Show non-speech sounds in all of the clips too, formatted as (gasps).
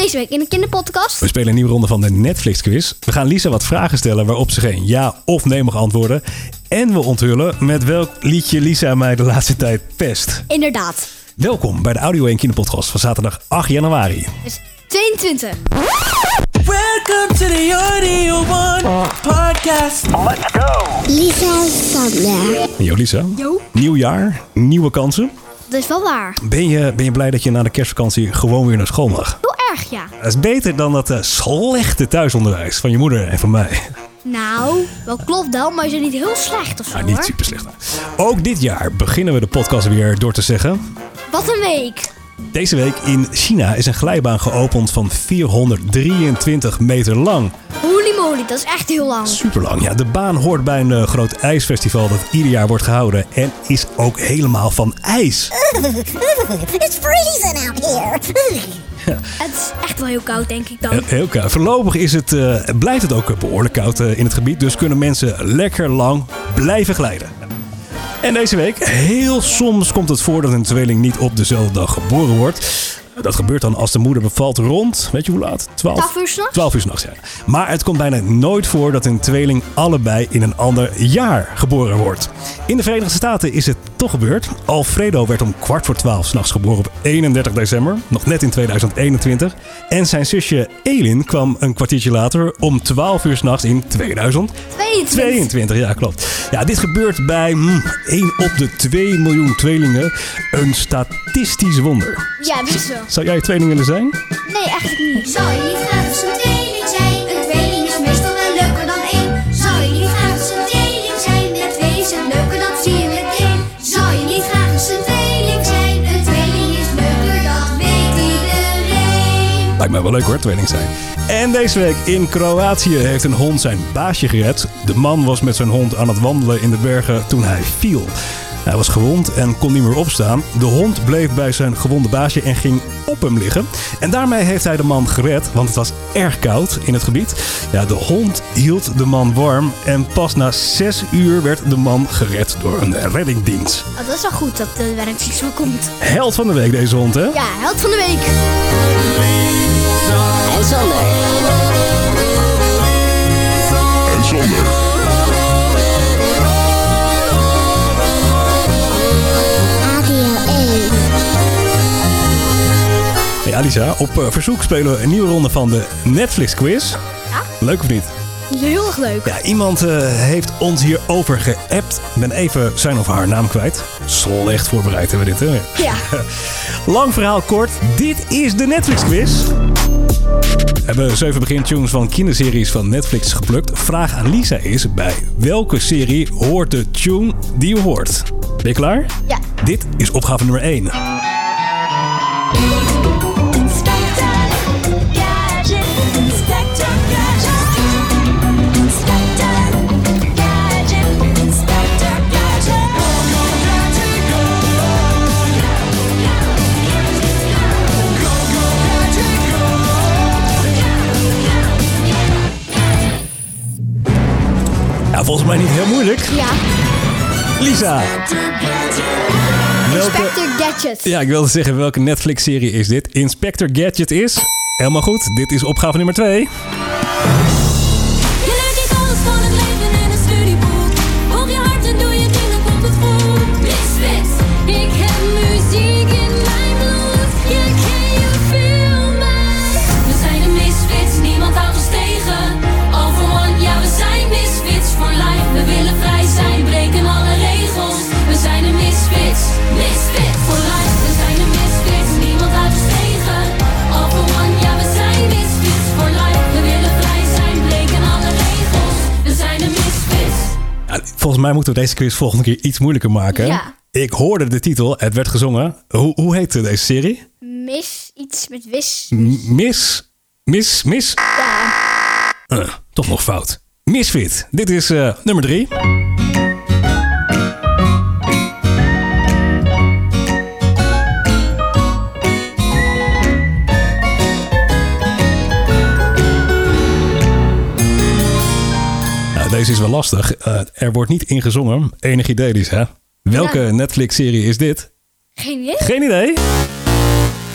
Deze week in de kinderpodcast. We spelen een nieuwe ronde van de Netflix quiz. We gaan Lisa wat vragen stellen waarop ze geen ja of nee mag antwoorden. En we onthullen met welk liedje Lisa mij de laatste tijd pest. Inderdaad. Welkom bij de Audio 1 Kinderpodcast van zaterdag 8 januari. Dus 22. Welcome to the Audio One podcast. Lisa Sander. Yo Lisa, Jo. nieuw jaar, nieuwe kansen. Dat is wel waar. Ben je, ben je blij dat je na de kerstvakantie gewoon weer naar school mag? Erg, ja. Dat is beter dan dat eh, slechte thuisonderwijs van je moeder en van mij. Nou, wel klopt wel, maar je bent niet heel slecht of zo, Nou, niet hoor. super slecht. Ook dit jaar beginnen we de podcast weer door te zeggen... Wat een week. Deze week in China is een glijbaan geopend van 423 meter lang. Holy moly, dat is echt heel lang. Super lang. Ja, de baan hoort bij een eh, groot ijsfestival dat ieder jaar wordt gehouden. En is ook helemaal van ijs. (laughs) It's freezing out here. (laughs) Het is echt wel heel koud, denk ik dan. Heel, koud. Voorlopig is het, eh, blijft het ook behoorlijk koud eh, in het gebied. Dus kunnen mensen lekker lang blijven glijden. En deze week, heel soms komt het voor dat een tweeling niet op dezelfde dag geboren wordt. Dat gebeurt dan als de moeder bevalt rond, weet je hoe laat? 12, 12 uur s'nachts? 12 uur s'nachts, ja. Maar het komt bijna nooit voor dat een tweeling allebei in een ander jaar geboren wordt. In de Verenigde Staten is het toch gebeurd. Alfredo werd om kwart voor 12 s'nachts geboren op 31 december, nog net in 2021. En zijn zusje Elin kwam een kwartiertje later om 12 uur s'nachts in 2000. 22. 22, ja klopt. Ja, dit gebeurt bij hm, 1 op de 2 miljoen tweelingen. Een statistisch wonder. Ja, best wel. Zou jij tweeling willen zijn? Nee, eigenlijk niet. Zou je niet graag Lijkt mij wel leuk hoor, tweeling zijn. En deze week in Kroatië heeft een hond zijn baasje gered. De man was met zijn hond aan het wandelen in de bergen toen hij viel. Hij was gewond en kon niet meer opstaan. De hond bleef bij zijn gewonde baasje en ging op hem liggen. En daarmee heeft hij de man gered, want het was erg koud in het gebied. Ja, de hond hield de man warm en pas na zes uur werd de man gered door een reddingdienst. Oh, dat is wel goed dat de werk zo komt. Held van de week deze hond, hè? Ja, held van de week. En Sander. Radio 1. Hey Alisa, op eh, verzoek spelen we een nieuwe ronde van de Netflix quiz. Ja. Leuk of niet? Heel erg leuk. Ja, iemand eh, heeft ons hierover geappt. Ik ben even zijn of haar naam kwijt. Slecht voorbereid hebben we dit, hè? Ja. (laughs) Lang verhaal kort, dit is de Netflix quiz. We hebben zeven begintunes van kinderseries van Netflix geplukt. Vraag aan Lisa is, bij welke serie hoort de tune die je hoort? Ben je klaar? Ja. Dit is opgave nummer 1. Volgens mij niet heel moeilijk. Ja. Lisa! Welke... Inspector Gadget. Ja, ik wilde zeggen, welke Netflix-serie is dit? Inspector Gadget is... Helemaal goed, dit is opgave nummer 2. Volgens mij moeten we deze quiz volgende keer iets moeilijker maken. Ja. Ik hoorde de titel, het werd gezongen. Hoe, hoe heet deze serie? Mis iets met wis. M- Mis... Mis... Mis... Eh, toch nog fout. Misfit. Dit is eh, nummer 3. Deze is wel lastig. Eh, er wordt niet ingezongen. Enig idee, dus hè? Welke Ja. Netflix-serie is dit? Geen idee. Geen idee.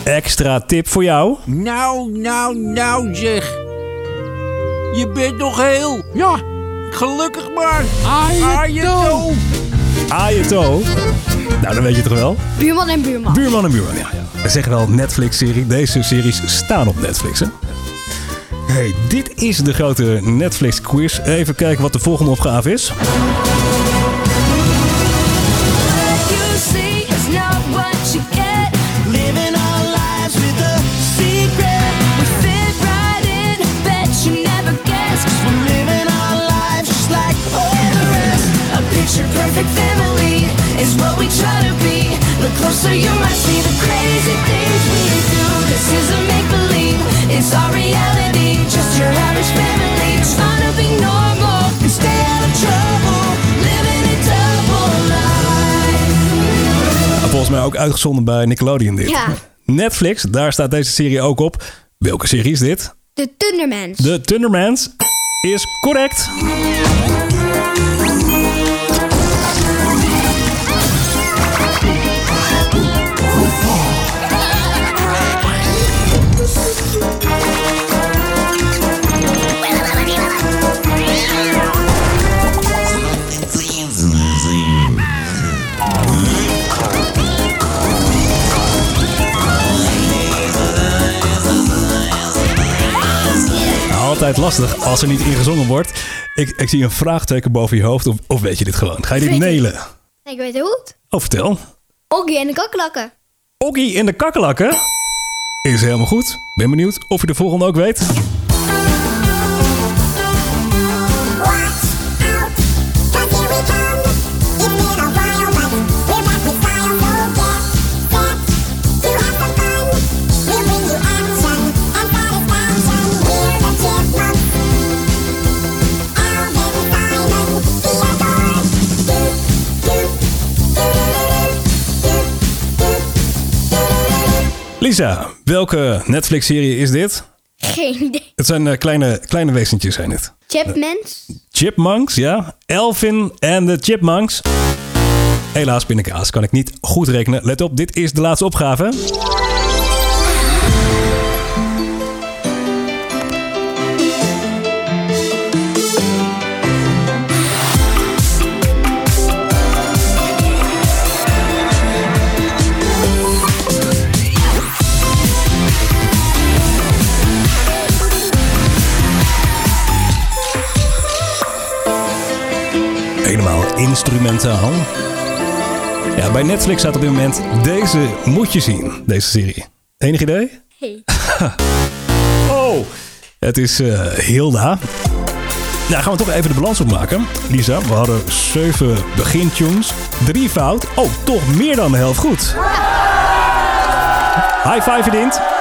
extra tip voor jou. Nou, nou, nou zeg. Je bent nog heel. Ja, gelukkig maar. Ajeto. Ajeto. Nou, dan weet je toch wel. Buurman en buurman. Buurman en buurman, ja. ja. We zeggen wel Netflix-serie. Deze series staan op Netflix, hè? Hey, dit is de grote Netflix-quiz. Even kijken wat de volgende opgave is. You see, it's not what you get. Living our lives with a secret. We fit right in, bet you never. Cause we're living our lives just like all the rest. A picture perfect family is what we try to be. The closer you might see the crazy things we do. This isn't make believe, it's our reality. Just your average family trying to be normal and stay out of trouble. Living a double life. Volgens mij ook uitgezonden bij Nickelodeon dit. Ja. Netflix, daar staat deze serie ook op. Welke serie is dit? De Thundermans. De Thundermans is correct. Altijd lastig als er niet ingezongen wordt. Ik, ik zie een vraagteken boven je hoofd. Of, of weet je dit gewoon? Ga je dit Weet ik. nailen? Ik weet het goed. Oh, vertel. Oggy en de kakkelakken. Oggy in de kakkelakken? Is helemaal goed. Ben benieuwd of je de volgende ook weet. Lisa, welke Netflix-serie is dit? Geen idee. Het zijn eh, kleine, kleine wezentjes, zijn het. Chapmans. Chipmunks, ja. Elvin en de Chipmunks. Helaas, pindakaas kan ik niet goed rekenen. Let op, dit is de laatste opgave. Helemaal instrumentaal. Ja, bij Netflix staat op dit moment deze moet je zien, deze serie. Enig idee? Hey. (laughs) Oh, het is eh, Hilda. Nou, gaan we toch even de balans opmaken. Lisa, we hadden zeven begintunes, drie fout. Oh, toch meer dan de helft goed. High five verdient.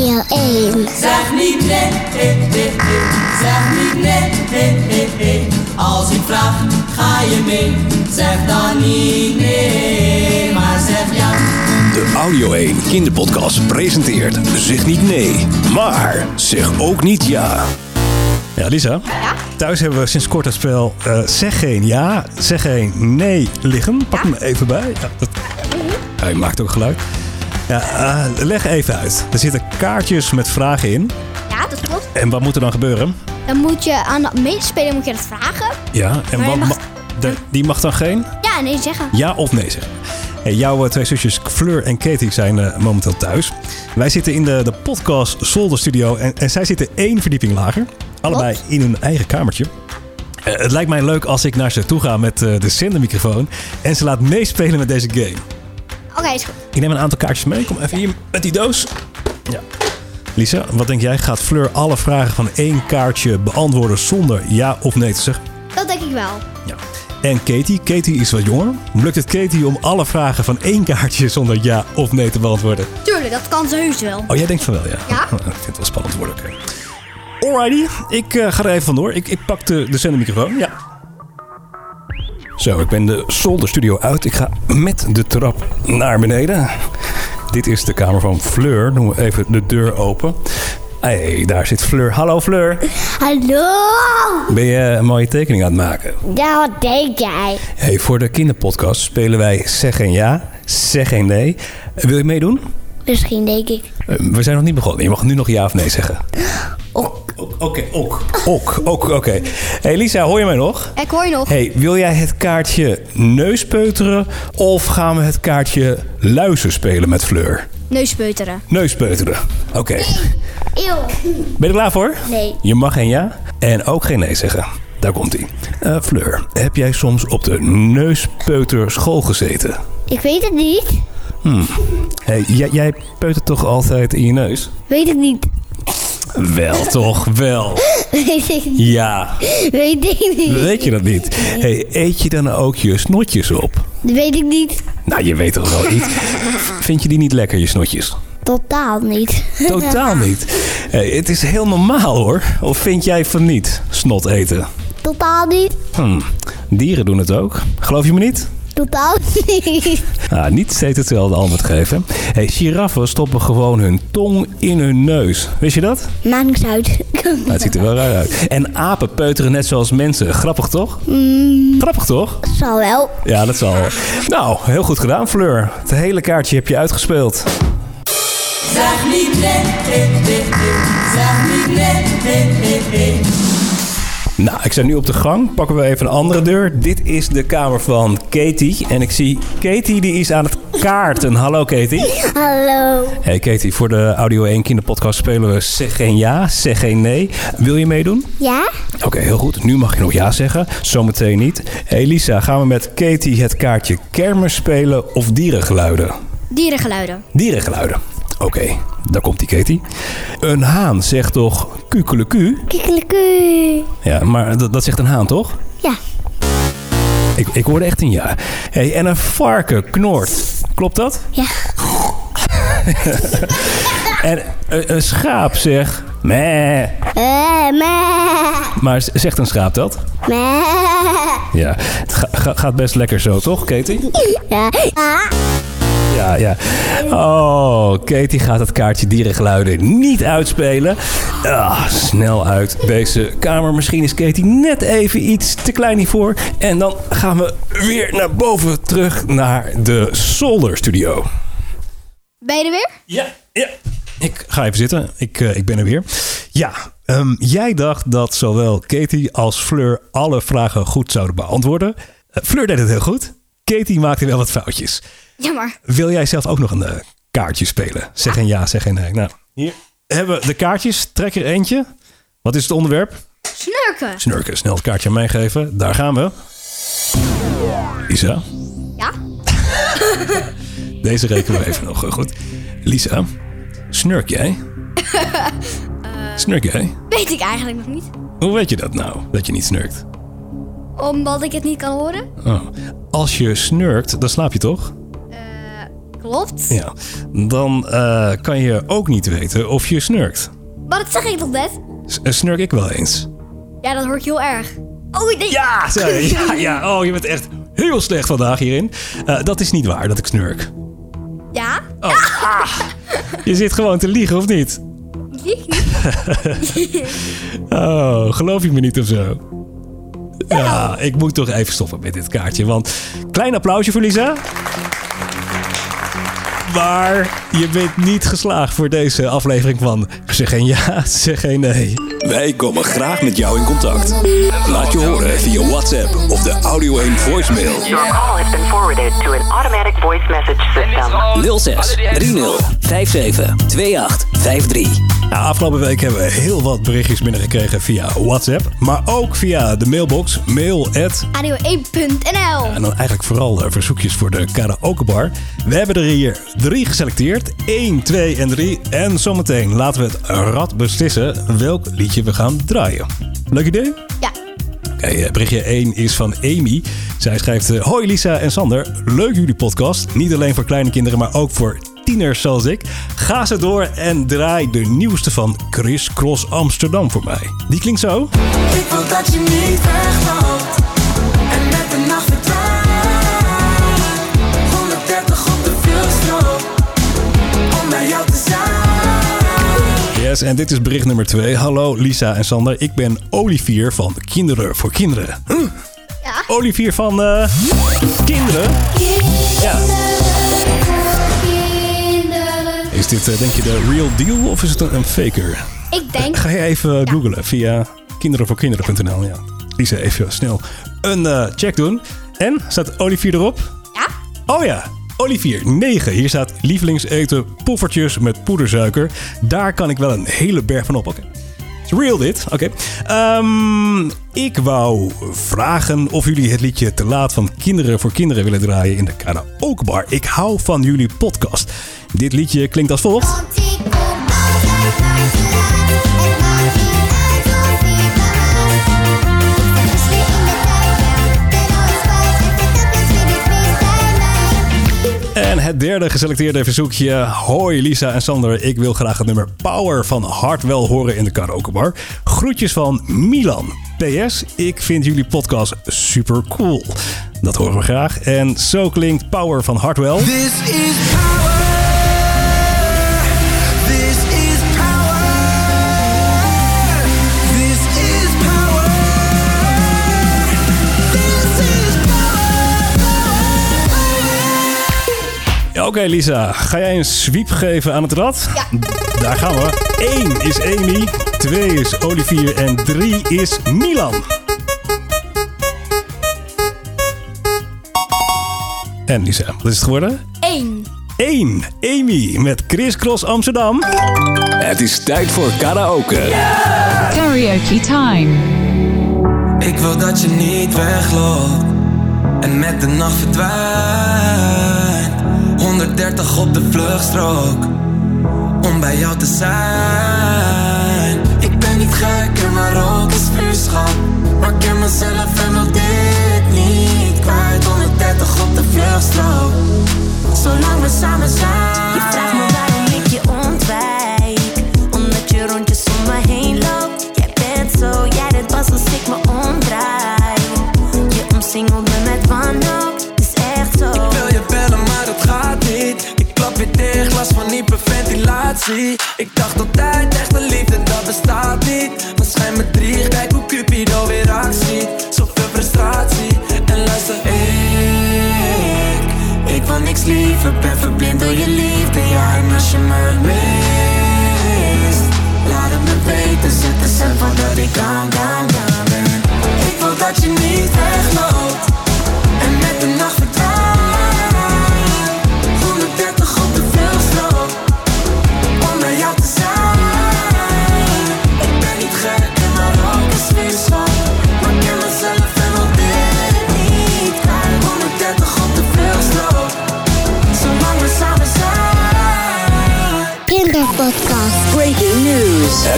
Radio 1. Zeg niet nee, eh, eh, eh. zeg niet nee, eh, eh. Als ik vraag, ga je mee? Zeg dan niet nee, maar zeg ja. De Audio 1 kinderpodcast presenteert Zeg niet nee, maar zeg ook niet ja. Ja, Lisa. Ja? Thuis hebben we sinds kort het spel eh, Zeg geen ja, zeg geen nee liggen. Pak hem even bij. Ja, dat... Hij maakt ook geluid. Ja, eh, leg even uit. Er zitten kaartjes met vragen in. Ja, dat klopt. En wat moet er dan gebeuren? Dan moet je aan de medespeler moet je dat vragen. Ja, en wat je mag- ma- de- die mag dan geen Ja, nee zeggen. ja of nee zeggen. Hey, jouw eh, twee zusjes Fleur en Katie zijn eh, momenteel thuis. Wij zitten in de, de podcast Zolder Studio en, en zij zitten één verdieping lager. Allebei in hun eigen kamertje. Het lijkt mij leuk als ik naar ze toe ga met de zendermicrofoon en ze laat meespelen met deze game. Oké, is goed. Ik neem een aantal kaartjes mee. Kom even hier met die doos. Ja. Lisa, wat denk jij? Gaat Fleur alle vragen van één kaartje beantwoorden zonder ja of nee te zeggen? Dat denk ik wel. Ja. En Katie, Katie is wat jonger. Lukt het Katie om alle vragen van één kaartje zonder ja of nee te beantwoorden? Tuurlijk, dat kan ze heus wel. Oh, jij denkt van wel, ja? Ja. Ik vind het wel spannend worden, oké. Alrighty, ik eh, ga er even vandoor. Ik, ik pak de, de zendermicrofoon, ja. Zo, ik ben de zolderstudio uit. Ik ga met de trap naar beneden. Dit is de kamer van Fleur. Doen we even de deur open. hey, daar zit Fleur. Hallo Fleur. Hallo! Ben je een mooie tekening aan het maken? Ja, wat denk jij? Hey, voor de kinderpodcast spelen wij Zeg geen ja, Zeg geen nee. Wil je meedoen? Misschien denk ik. Eh, We zijn nog niet begonnen. Je mag nu nog ja of nee zeggen. (gasps) Ok. Ok, Oké, ok. Ok, ok, oké. Hey Lisa, hoor je mij nog? Ik hoor je nog. Hey, wil jij het kaartje neuspeuteren of gaan we het kaartje luizen spelen met Fleur? Neuspeuteren. Neuspeuteren. Oké. Eeuw. Ben je er klaar voor? Nee. Je mag geen ja en ook geen nee zeggen. Daar komt ie. Eh, Fleur, heb jij soms op de neuspeuterschool gezeten? Ik weet het niet. Hey, jij, jij peutert toch altijd in je neus? Weet ik niet. Wel, toch? Wel. Weet ik niet. Ja. Weet ik niet. Weet je dat niet? Hey, eet je dan ook je snotjes op? Weet ik niet. Nou, je weet toch wel iets. Vind je die niet lekker, je snotjes? Totaal niet. Totaal niet. Hey, het is heel normaal hoor. Of vind jij van niet, snot eten? Totaal niet. Hm, dieren doen het ook. Geloof je me niet? Totaal niet. Ah, niet steeds hetzelfde antwoord geven. Hey, giraffen stoppen gewoon hun tong in hun neus. Wist je dat? Maakt niks uit. Nou, het ziet er wel raar uit. En apen peuteren net zoals mensen. Grappig toch? Grappig toch? Zal wel. Ja, dat zal. Nou, heel goed gedaan, Fleur. Het hele kaartje heb je uitgespeeld. Zeg niet nee, nee, nee, nee. Zeg niet nee, nee, nee, nee. Nou, ik sta nu op de gang. Pakken we even een andere deur. Dit is de kamer van Katie. En ik zie Katie, die is aan het kaarten. Hallo Katie. Hallo. Hey Katie, voor de Audio 1 kinderpodcast spelen we zeg geen ja, zeg geen nee. Wil je meedoen? Ja? Oké, heel goed. Nu mag je nog ja zeggen. Zometeen niet. Hey Lisa, gaan we met Katie het kaartje kermis spelen of dierengeluiden? Dierengeluiden. Dierengeluiden. Oké, daar komt die Katie. Een haan zegt toch kukeleku? Kikkeleku. Ja, maar dat, dat zegt een haan toch? Ja. Ik, ik hoorde echt een ja. Hey, en een varken knort. Klopt dat? Ja. (laughs) En een, een schaap zegt meh. Eh, meh. Maar zegt een schaap dat? Meh. Ja, het ga- ga- gaat best lekker zo, toch, Katie? Ja. Ah. Ja, ja. Oh, Katie gaat het kaartje dierengeluiden niet uitspelen. Ah, snel uit deze kamer. Misschien is Katie net even iets te klein hiervoor. En dan gaan we weer naar boven terug naar de zolderstudio. Ben je er weer? Ja, ja. Ik ga even zitten. Ik, eh, ik ben er weer. Ja, ehm, jij dacht dat zowel Katie als Fleur alle vragen goed zouden beantwoorden. Eh, Fleur deed het heel goed. Katie maakte wel wat foutjes. Jammer. Wil jij zelf ook nog een eh, kaartje spelen? Zeg een ja, zeg een nee. Nou, hier hebben we de kaartjes. Trek er eentje. Wat is het onderwerp? Snurken. Snurken. Snel het kaartje aan mij geven. Daar gaan we. Lisa, Ja? (laughs) deze rekenen we even nog eh, goed. Lisa, snurk jij? (laughs) Snurk jij? Weet ik eigenlijk nog niet. Hoe weet je dat nou, dat je niet snurkt? Omdat ik het niet kan horen? Oh. Als je snurkt, dan slaap je toch? Klopt. Ja. Dan eh, kan je ook niet weten of je snurkt. Maar dat zeg ik toch net? S- eh, snurk ik wel eens? Ja, dat hoor ik heel erg. Oh, nee. Ja, je. (laughs) ja, ja. Oh, je bent echt heel slecht vandaag hierin. Dat is niet waar dat ik snurk. Ja? (laughs) Je zit gewoon te liegen, of niet? Ik lieg niet. (laughs) Oh, geloof je me niet of zo? Ja, ik moet toch even stoppen met dit kaartje. Want klein applausje voor Lisa. Maar je bent niet geslaagd voor deze aflevering van Zeg geen ja, zeg geen nee. Wij komen graag met jou in contact. Laat je horen via WhatsApp of de Audio 1 voicemail. Your call has been forwarded to an automatic voice message system. 06 30 57 28 53. Nou, afgelopen week hebben we heel wat berichtjes binnengekregen via WhatsApp. Maar ook via de mailbox mail@ Radio1.nl En dan eigenlijk vooral eh, verzoekjes voor de karaokebar. We hebben er hier drie geselecteerd. 1, 2 en 3. En zometeen laten we het rad beslissen welk liedje we gaan draaien. Leuk idee? Ja. Oké, eh, berichtje 1 is van Amy. Zij schrijft... eh, Hoi Lisa en Sander, leuk jullie podcast. Niet alleen voor kleine kinderen, maar ook voor tieners zoals ik. Ga ze door en draai de nieuwste van Chris Cross Amsterdam voor mij. Die klinkt zo. Ik wil dat je niet wegloopt Yes, en dit is bericht nummer 2. Hallo Lisa en Sander, ik ben Olivier van Kinderen voor Kinderen. Huh? Ja. Olivier van eh, Kinderen? Ja. Is dit, eh, denk je, de real deal of is het een, een faker? Ik denk... Ga je even googlen via kinderenvoorkinderen.nl. Ja. Lisa, even snel een eh, check doen. En, staat Olivier erop? Ja? Oh ja, Olivier, 9. Hier staat lievelingseten poffertjes met poedersuiker. Daar kan ik wel een hele berg van op. Oké. Real dit. Oké. Ehm, ik wou vragen of jullie het liedje Te Laat van Kinderen voor Kinderen willen draaien in de karaokebar. Ik hou van jullie podcast. Dit liedje klinkt als volgt. Het derde geselecteerde verzoekje. Hoi Lisa en Sander, ik wil graag het nummer Power van Hartwell horen in de karaokebar. Groetjes van Milan. PS, ik vind jullie podcast super cool. Dat horen we graag. En zo klinkt Power van power. Oké Lisa, ga jij een sweep geven aan het rad? Ja. Daar gaan we. 1 is Amy, 2 is Olivier en 3 is Milan. En Lisa, wat is het geworden? Eén. 1. Amy met Chris Cross Amsterdam. Het is tijd voor karaoke. Karaoke time. Ik wil dat je niet wegloopt en met de nacht verdwijnt. 130 op de vluchtstrook om bij jou te zijn. Ik ben niet gek en maar ook is vuurschap. Maar ik ken mezelf en wil dit niet kwijt. 130 op de vluchtstrook, zolang we samen zijn. Last van hyperventilatie. Ik dacht altijd, echte liefde, dat bestaat niet. Maar schijn me drie, kijk hoe Cupido weer actie. Zoveel frustratie, en luister, ik. Ik wil niks liever, ben verblind door je liefde. Ja, en als je me mist, laat het me weten. Zet de van dat ik down, down,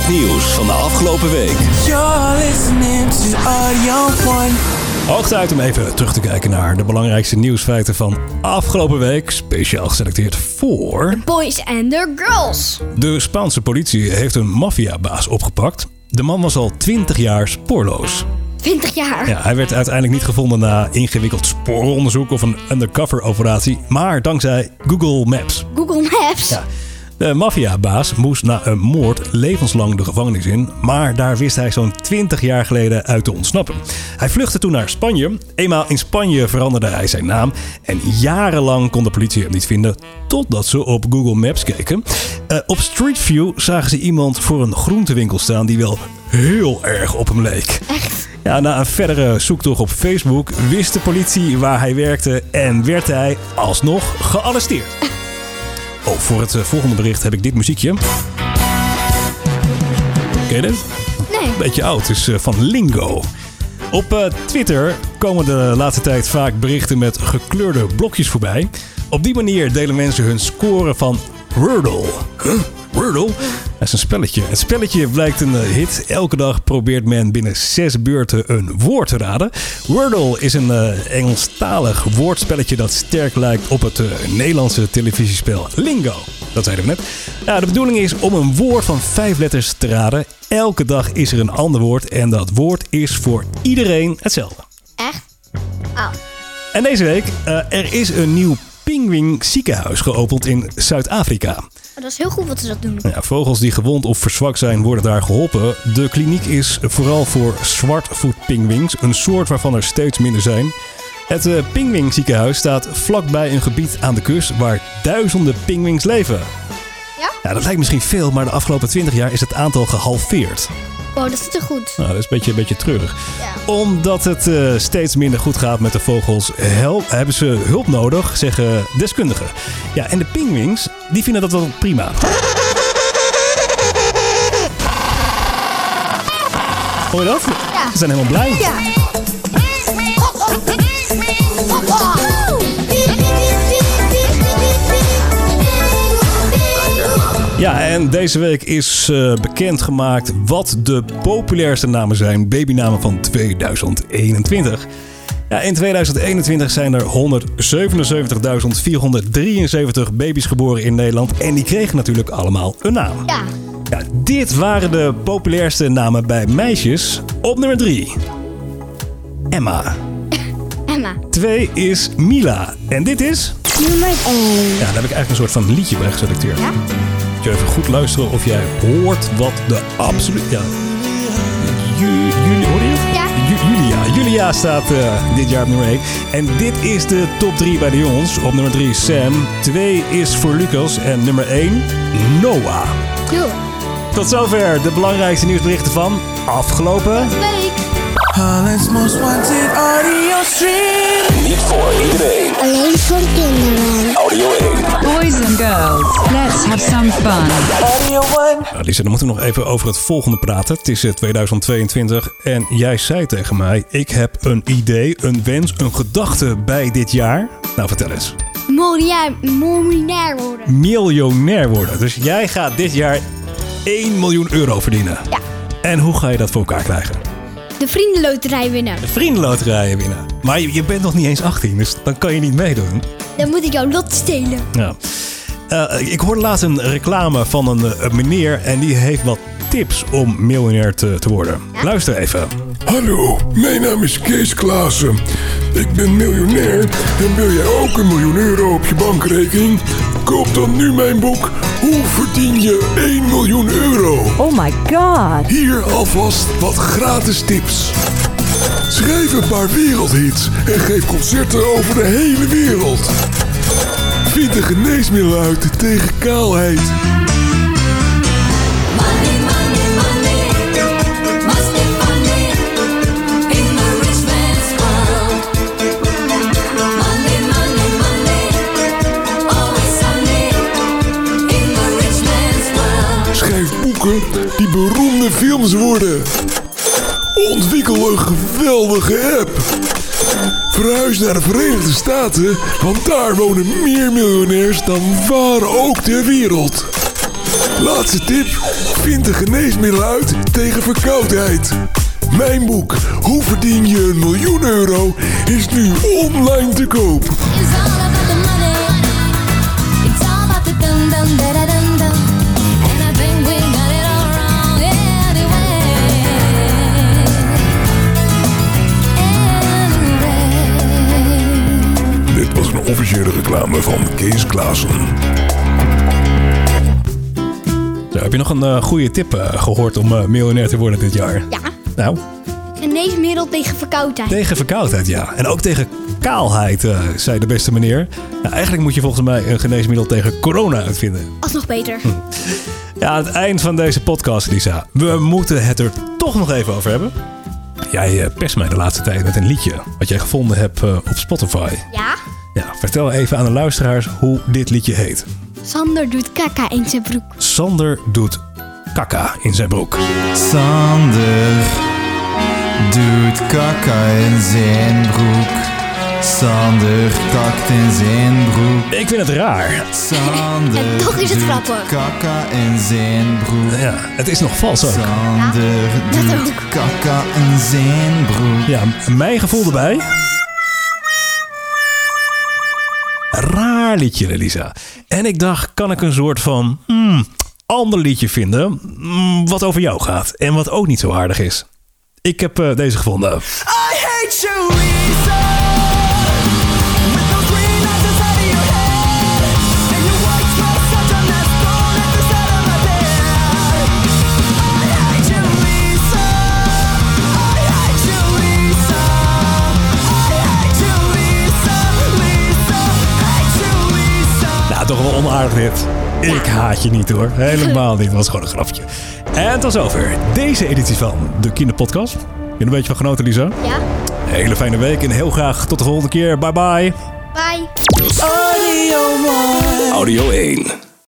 Het nieuws van de afgelopen week. You're listening to Audio One Hoog tijd om even terug te kijken naar de belangrijkste nieuwsfeiten van afgelopen week. Speciaal geselecteerd voor... Boys and the girls. De Spaanse politie heeft een maffiabaas opgepakt. De man was al 20 jaar spoorloos. 20 jaar. Ja, hij werd uiteindelijk niet gevonden na ingewikkeld spooronderzoek of een undercover operatie, maar dankzij Google Maps. Google Maps. Ja. De maffiabaas moest na een moord levenslang de gevangenis in, maar daar wist hij zo'n 20 jaar geleden uit te ontsnappen. Hij vluchtte toen naar Spanje. Eenmaal in Spanje veranderde hij zijn naam en jarenlang kon de politie hem niet vinden, totdat ze op Google Maps keken. Eh, op Street View zagen ze iemand voor een groentewinkel staan die wel heel erg op hem leek. Echt? Ja, na een verdere zoektocht op Facebook wist de politie waar hij werkte en werd hij alsnog gearresteerd. Oh, voor het eh, volgende bericht heb ik dit muziekje. Ken je dit? Nee. Beetje oud, het is eh, van Lingo. Op eh, Twitter komen de laatste tijd vaak berichten met gekleurde blokjes voorbij. Op die manier delen mensen hun score van Wordle. Huh? Wordle? Dat is een spelletje. Het spelletje blijkt een eh, hit. Elke dag probeert men binnen zes beurten een woord te raden. Wordle is een eh, Engelstalig woordspelletje dat sterk lijkt op het eh, Nederlandse televisiespel Lingo. Dat zeiden we net. De bedoeling is om een woord van vijf letters te raden. Elke dag is er een ander woord en dat woord is voor iedereen hetzelfde. Echt? Oh. En deze week, eh, er is een nieuw pinguïn ziekenhuis geopend in Zuid-Afrika. Dat is heel goed wat ze dat doen. Ja, vogels die gewond of verzwakt zijn, worden daar geholpen. De kliniek is vooral voor zwartvoetpingwings, een soort waarvan er steeds minder zijn. Het uh, Pingwingziekenhuis staat vlakbij een gebied aan de kust waar duizenden pingwings leven. Ja? Ja, dat lijkt misschien veel, maar de afgelopen 20 jaar is het aantal gehalveerd. Oh, dat zit er goed. Nou, dat is een beetje, een beetje treurig. Ja. Omdat het eh, steeds minder goed gaat met de vogels, hebben ze hulp nodig, zeggen deskundigen. Ja, en de pingwings, die vinden dat wel prima. Hoor je dat? Ja. Ze zijn helemaal blij. Ja. Ja, en deze week is eh, bekendgemaakt wat de populairste namen zijn, babynamen van 2021. Ja, in 2021 zijn er 177.473 baby's geboren in Nederland. En die kregen natuurlijk allemaal een naam. Ja. Ja, dit waren de populairste namen bij meisjes. Op nummer 3. Emma. (laughs) Emma. 2 is Mila. En dit is... Nummer 1. Ja, daar heb ik eigenlijk een soort van liedje bij geselecteerd. Ja? Moet je even goed luisteren of jij hoort wat de absoluut... Ja. Ju, Juli, hoor je het? Ja. Ju- Julia. Julia staat eh, dit jaar op nummer 1. En dit is de top 3 bij de jongens. Op nummer 3 Sam. 2 is voor Lucas. En nummer 1 Noah. Yo. Tot zover de belangrijkste nieuwsberichten van afgelopen... Holland's most wanted audio stream. Niet voor iedereen. Alleen voor kinderen. Audio 1. Boys and girls, let's have some fun. Audio 1. Nou, Lisa, dan moeten we nog even over het volgende praten. Het is eh, 2022 en jij zei tegen mij... ik heb een idee, een wens, een gedachte bij dit jaar. Nou, vertel eens. Miljonair, miljonair worden. Miljonair worden. Dus jij gaat dit jaar 1 miljoen euro verdienen. Ja. En hoe ga je dat voor elkaar krijgen? De vriendenloterij winnen. De vriendenloterijen winnen. Maar je, je bent nog niet eens 18, dus dan kan je niet meedoen. Dan moet ik jouw lot stelen. Ja. Eh, ik hoorde laatst een reclame van een, eh, een meneer en die heeft wat tips om miljonair te, te worden. Luister even. Hallo, mijn naam is Kees Klaassen. Ik ben miljonair en wil jij ook een miljoen euro op je bankrekening? Koop dan nu mijn boek Hoe verdien je 1 miljoen euro? Oh my god. Hier alvast wat gratis tips. Schrijf een paar wereldhits en geef concerten over de hele wereld. Vind een geneesmiddel uit tegen kaalheid. Money, money, money, must be funny in the rich man's world. Money, money, money, always sunny in the rich man's world. Schrijf boeken die beroemde films worden. Ontwikkel een geweldige app. Verhuis naar de Verenigde Staten, want daar wonen meer miljonairs dan waar ook ter wereld. Laatste tip, vind een geneesmiddel uit tegen verkoudheid. Mijn boek, Hoe verdien je een miljoen euro, is nu online te koop. Reclame van Kees Klaassen. Zo, heb je nog een eh, goede tip eh, gehoord om eh, miljonair te worden dit jaar? Ja. Nou, Geneesmiddel tegen verkoudheid. tegen verkoudheid, ja. En ook tegen kaalheid, eh, zei de beste meneer. Nou, eigenlijk moet je volgens mij een geneesmiddel tegen corona uitvinden. Alsnog beter. Ja, aan het eind van deze podcast, Lisa. We moeten het er toch nog even over hebben. Jij pest mij de laatste tijd met een liedje wat jij gevonden hebt eh, op Spotify. Ja? Ja, vertel even aan de luisteraars hoe dit liedje heet. Sander doet kaka in zijn broek. Sander doet kaka in zijn broek. Sander doet kaka in zijn broek. Sander kakt in zijn broek. Ik vind het raar. (laughs) Sander En toch is het doet grappig. kaka in zijn broek. Ja, het is nog vals ook. Sander dat doet ook. kaka in zijn broek. Ja, mijn gevoel erbij. Raar liedje, Elisa. En ik dacht, kan ik een soort van hmm, ander liedje vinden... hmm, wat over jou gaat en wat ook niet zo aardig is. Ik heb eh, deze gevonden. Toch wel onaardig dit. Ik haat je niet hoor. Helemaal niet. Het was gewoon een grapje. En tot zover deze editie van de Kinderpodcast. Je een beetje van genoten, Lisa? Ja. Een hele fijne week en heel graag tot de volgende keer. Bye bye. Bye. Audio 1.